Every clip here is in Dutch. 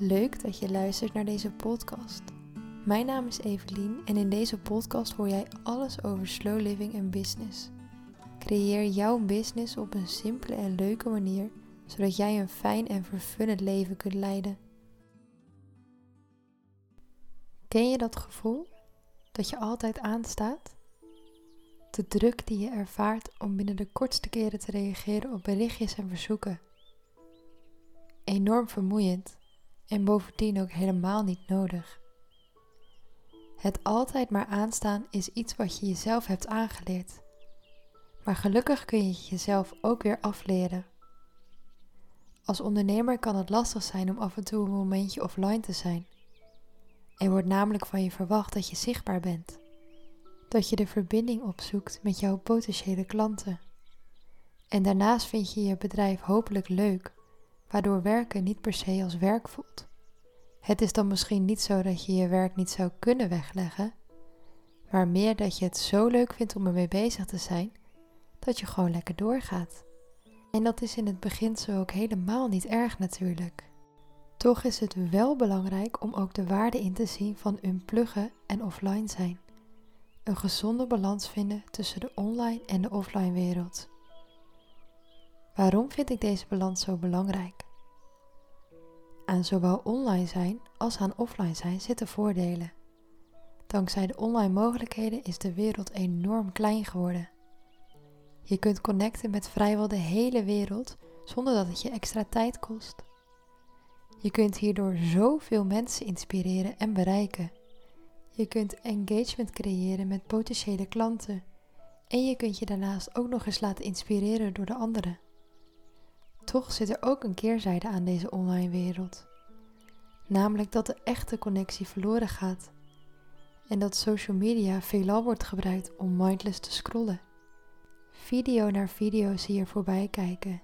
Leuk dat je luistert naar deze podcast. Mijn naam is Evelien en in deze podcast hoor jij alles over slow living en business. Creëer jouw business op een simpele en leuke manier, zodat jij een fijn en vervullend leven kunt leiden. Ken je dat gevoel? Dat je altijd aanstaat? De druk die je ervaart om binnen de kortste keren te reageren op berichtjes en verzoeken. Enorm vermoeiend en bovendien ook helemaal niet nodig. Het altijd maar aanstaan is iets wat je jezelf hebt aangeleerd. Maar gelukkig kun je jezelf ook weer afleren. Als ondernemer kan het lastig zijn om af en toe een momentje offline te zijn. Er wordt namelijk van je verwacht dat je zichtbaar bent. Dat je de verbinding opzoekt met jouw potentiële klanten. En daarnaast vind je je bedrijf hopelijk leuk waardoor werken niet per se als werk voelt. Het is dan misschien niet zo dat je je werk niet zou kunnen wegleggen, maar meer dat je het zo leuk vindt om ermee bezig te zijn, dat je gewoon lekker doorgaat. En dat is in het begin zo ook helemaal niet erg natuurlijk. Toch is het wel belangrijk om ook de waarde in te zien van unpluggen en offline zijn. Een gezonde balans vinden tussen de online en de offline wereld. Waarom vind ik deze balans zo belangrijk? Aan zowel online zijn als aan offline zijn zitten voordelen. Dankzij de online mogelijkheden is de wereld enorm klein geworden. Je kunt connecten met vrijwel de hele wereld zonder dat het je extra tijd kost. Je kunt hierdoor zoveel mensen inspireren en bereiken. Je kunt engagement creëren met potentiële klanten en je kunt je daarnaast ook nog eens laten inspireren door de anderen. Toch zit er ook een keerzijde aan deze online wereld. Namelijk dat de echte connectie verloren gaat. En dat social media veelal wordt gebruikt om mindless te scrollen. Video naar video zie je voorbij kijken.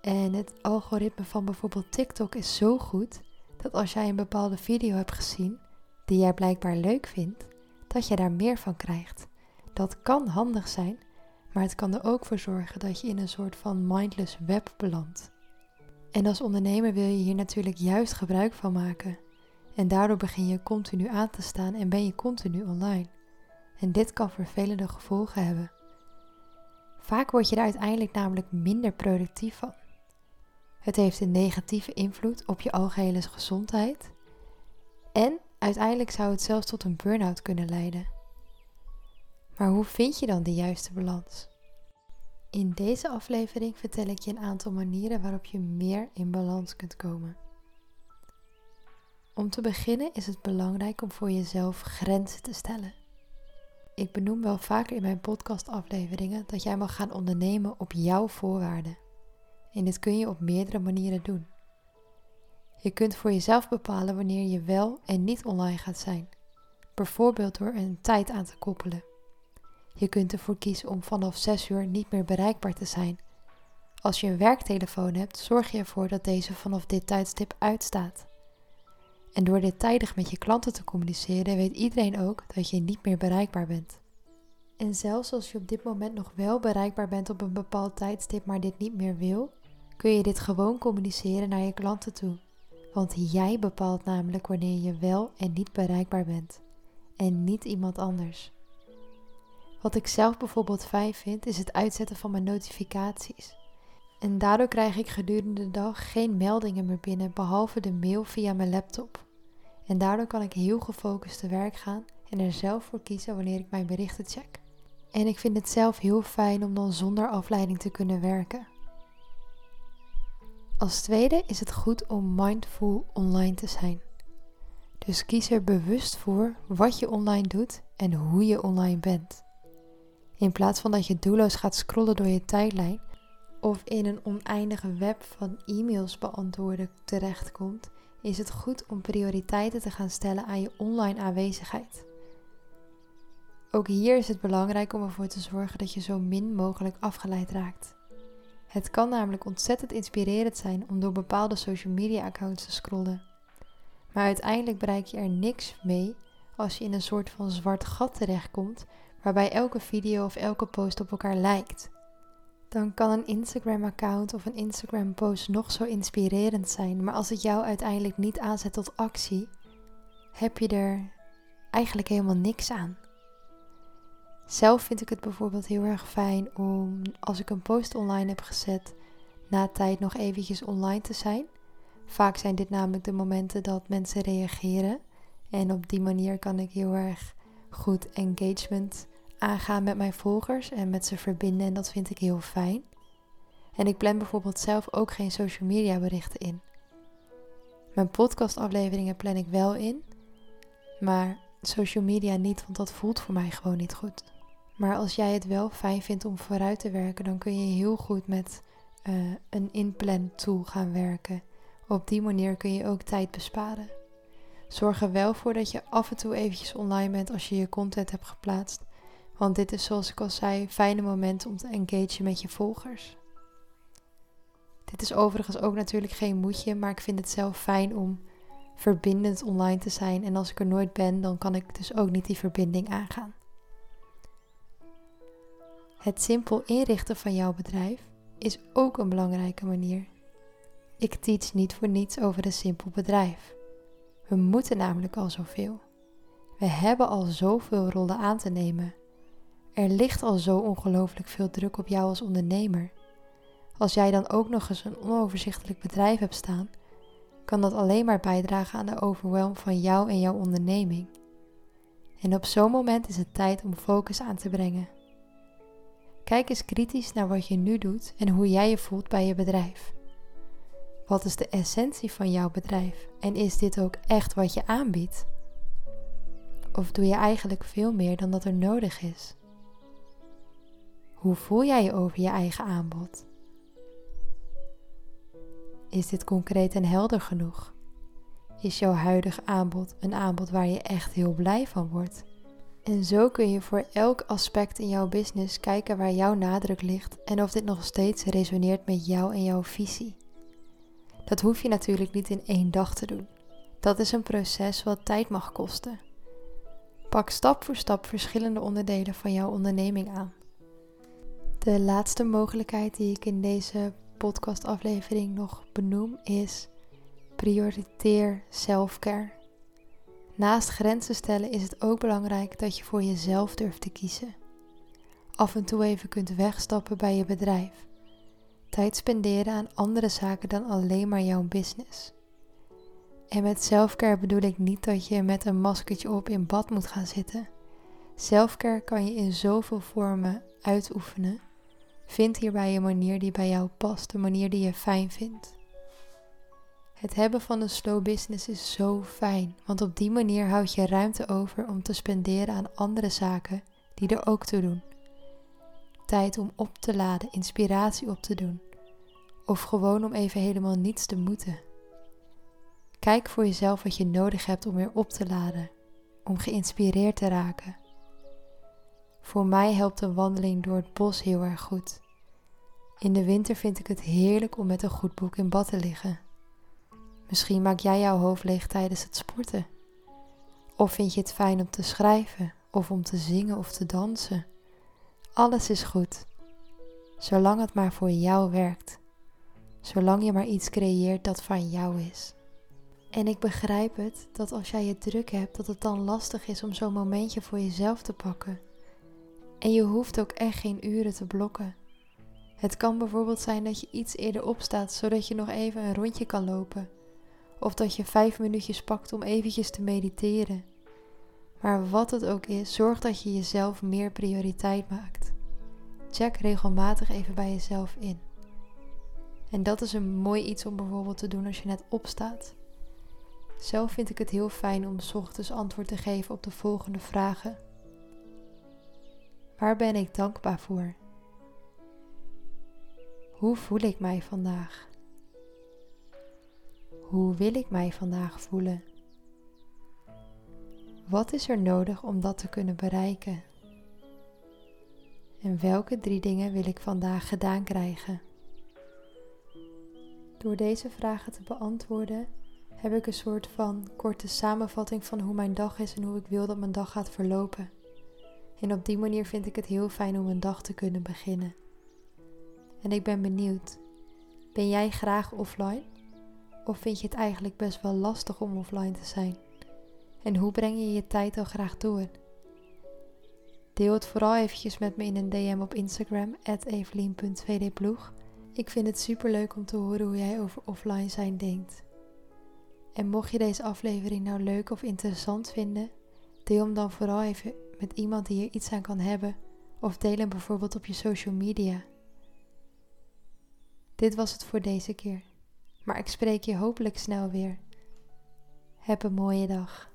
En het algoritme van bijvoorbeeld TikTok is zo goed dat als jij een bepaalde video hebt gezien die jij blijkbaar leuk vindt, dat je daar meer van krijgt. Dat kan handig zijn, maar het kan er ook voor zorgen dat je in een soort van mindless web belandt. En als ondernemer wil je hier natuurlijk juist gebruik van maken. En daardoor begin je continu aan te staan en ben je continu online. En dit kan vervelende gevolgen hebben. Vaak word je er uiteindelijk namelijk minder productief van. Het heeft een negatieve invloed op je algehele gezondheid. En uiteindelijk zou het zelfs tot een burn-out kunnen leiden. Maar hoe vind je dan de juiste balans? In deze aflevering vertel ik je een aantal manieren waarop je meer in balans kunt komen. Om te beginnen is het belangrijk om voor jezelf grenzen te stellen. Ik benoem wel vaker in mijn podcastafleveringen dat jij mag gaan ondernemen op jouw voorwaarden. En dit kun je op meerdere manieren doen. Je kunt voor jezelf bepalen wanneer je wel en niet online gaat zijn, bijvoorbeeld door een tijd aan te koppelen. Je kunt ervoor kiezen om vanaf 6 uur niet meer bereikbaar te zijn. Als je een werktelefoon hebt, zorg je ervoor dat deze vanaf dit tijdstip uitstaat. En door dit tijdig met je klanten te communiceren, weet iedereen ook dat je niet meer bereikbaar bent. En zelfs als je op dit moment nog wel bereikbaar bent op een bepaald tijdstip, maar dit niet meer wil, kun je dit gewoon communiceren naar je klanten toe. Want jij bepaalt namelijk wanneer je wel en niet bereikbaar bent. En niet iemand anders. Wat ik zelf bijvoorbeeld fijn vind, is het uitzetten van mijn notificaties. En daardoor krijg ik gedurende de dag geen meldingen meer binnen, behalve de mail via mijn laptop. En daardoor kan ik heel gefocust te werk gaan en er zelf voor kiezen wanneer ik mijn berichten check. En ik vind het zelf heel fijn om dan zonder afleiding te kunnen werken. Als tweede is het goed om mindful online te zijn. Dus kies er bewust voor wat je online doet en hoe je online bent. In plaats van dat je doelloos gaat scrollen door je tijdlijn of in een oneindige web van e-mails beantwoorden terechtkomt, is het goed om prioriteiten te gaan stellen aan je online aanwezigheid. Ook hier is het belangrijk om ervoor te zorgen dat je zo min mogelijk afgeleid raakt. Het kan namelijk ontzettend inspirerend zijn om door bepaalde social media accounts te scrollen. Maar uiteindelijk bereik je er niks mee als je in een soort van zwart gat terechtkomt waarbij elke video of elke post op elkaar lijkt. dan kan een Instagram-account of een Instagram-post nog zo inspirerend zijn. Maar als het jou uiteindelijk niet aanzet tot actie, heb je er eigenlijk helemaal niks aan. Zelf vind ik het bijvoorbeeld heel erg fijn om als ik een post online heb gezet, na tijd nog eventjes online te zijn. Vaak zijn dit namelijk de momenten dat mensen reageren. En op die manier kan ik heel erg goed engagement aangaan met mijn volgers en met ze verbinden. En dat vind ik heel fijn. En ik plan bijvoorbeeld zelf ook geen social media berichten in. Mijn podcastafleveringen plan ik wel in, maar social media niet, want dat voelt voor mij gewoon niet goed. Maar als jij het wel fijn vindt om vooruit te werken, dan kun je heel goed met uh, een inplan tool gaan werken. Op die manier kun je ook tijd besparen. Zorg er wel voor dat je af en toe eventjes online bent als je je content hebt geplaatst. Want dit is zoals ik al zei, fijne moment om te engagen met je volgers. Dit is overigens ook natuurlijk geen moedje, maar ik vind het zelf fijn om verbindend online te zijn. En als ik er nooit ben, dan kan ik dus ook niet die verbinding aangaan. Het simpel inrichten van jouw bedrijf is ook een belangrijke manier. Ik teach niet voor niets over een simpel bedrijf. We moeten namelijk al zoveel. We hebben al zoveel rollen aan te nemen. Er ligt al zo ongelooflijk veel druk op jou als ondernemer. Als jij dan ook nog eens een onoverzichtelijk bedrijf hebt staan, kan dat alleen maar bijdragen aan de overwhelm van jou en jouw onderneming. En op zo'n moment is het tijd om focus aan te brengen. Kijk eens kritisch naar wat je nu doet en hoe jij je voelt bij je bedrijf. Wat is de essentie van jouw bedrijf en is dit ook echt wat je aanbiedt? Of doe je eigenlijk veel meer dan dat er nodig is? Hoe voel jij je over je eigen aanbod? Is dit concreet en helder genoeg? Is jouw huidige aanbod een aanbod waar je echt heel blij van wordt? En zo kun je voor elk aspect in jouw business kijken waar jouw nadruk ligt en of dit nog steeds resoneert met jou en jouw visie. Dat hoef je natuurlijk niet in één dag te doen. Dat is een proces wat tijd mag kosten. Pak stap voor stap verschillende onderdelen van jouw onderneming aan. De laatste mogelijkheid die ik in deze podcastaflevering nog benoem is prioriteer selfcare. Naast grenzen stellen is het ook belangrijk dat je voor jezelf durft te kiezen. Af en toe even kunt wegstappen bij je bedrijf. Tijd spenderen aan andere zaken dan alleen maar jouw business. En met selfcare bedoel ik niet dat je met een maskertje op in bad moet gaan zitten. Selfcare kan je in zoveel vormen uitoefenen. Vind hierbij een manier die bij jou past, een manier die je fijn vindt. Het hebben van een slow business is zo fijn, want op die manier houd je ruimte over om te spenderen aan andere zaken die er ook toe doen. Tijd om op te laden, inspiratie op te doen, of gewoon om even helemaal niets te moeten. Kijk voor jezelf wat je nodig hebt om weer op te laden, om geïnspireerd te raken. Voor mij helpt een wandeling door het bos heel erg goed. In de winter vind ik het heerlijk om met een goed boek in bad te liggen. Misschien maak jij jouw hoofd leeg tijdens het sporten. Of vind je het fijn om te schrijven, of om te zingen of te dansen. Alles is goed, zolang het maar voor jou werkt. Zolang je maar iets creëert dat van jou is. En ik begrijp het dat als jij je druk hebt, dat het dan lastig is om zo'n momentje voor jezelf te pakken. En je hoeft ook echt geen uren te blokken. Het kan bijvoorbeeld zijn dat je iets eerder opstaat, zodat je nog even een rondje kan lopen of dat je vijf minuutjes pakt om eventjes te mediteren. Maar wat het ook is, zorg dat je jezelf meer prioriteit maakt. Check regelmatig even bij jezelf in. En dat is een mooi iets om bijvoorbeeld te doen als je net opstaat. Zelf vind ik het heel fijn om s ochtends antwoord te geven op de volgende vragen. Waar ben ik dankbaar voor? Hoe voel ik mij vandaag? Hoe wil ik mij vandaag voelen? Wat is er nodig om dat te kunnen bereiken? En welke drie dingen wil ik vandaag gedaan krijgen? Door deze vragen te beantwoorden heb ik een soort van korte samenvatting van hoe mijn dag is en hoe ik wil dat mijn dag gaat verlopen. En op die manier vind ik het heel fijn om een dag te kunnen beginnen. En ik ben benieuwd, ben jij graag offline? Of vind je het eigenlijk best wel lastig om offline te zijn? En hoe breng je je tijd dan graag door? Deel het vooral eventjes met me in een DM op Instagram, evelien.vdploeg. Ik vind het super leuk om te horen hoe jij over offline zijn denkt. En mocht je deze aflevering nou leuk of interessant vinden, deel hem dan vooral even met iemand die er iets aan kan hebben, of deel hem bijvoorbeeld op je social media. Dit was het voor deze keer, maar ik spreek je hopelijk snel weer. Heb een mooie dag.